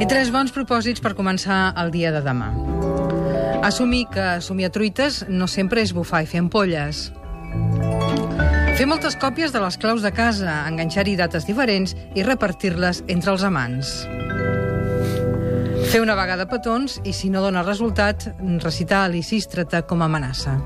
I tres bons propòsits per començar el dia de demà. Assumir que somiar truites no sempre és bufar i fer ampolles. Fer moltes còpies de les claus de casa, enganxar-hi dates diferents i repartir-les entre els amants. Fer una vegada petons i, si no dona resultat, recitar l'Isístrata com a amenaça.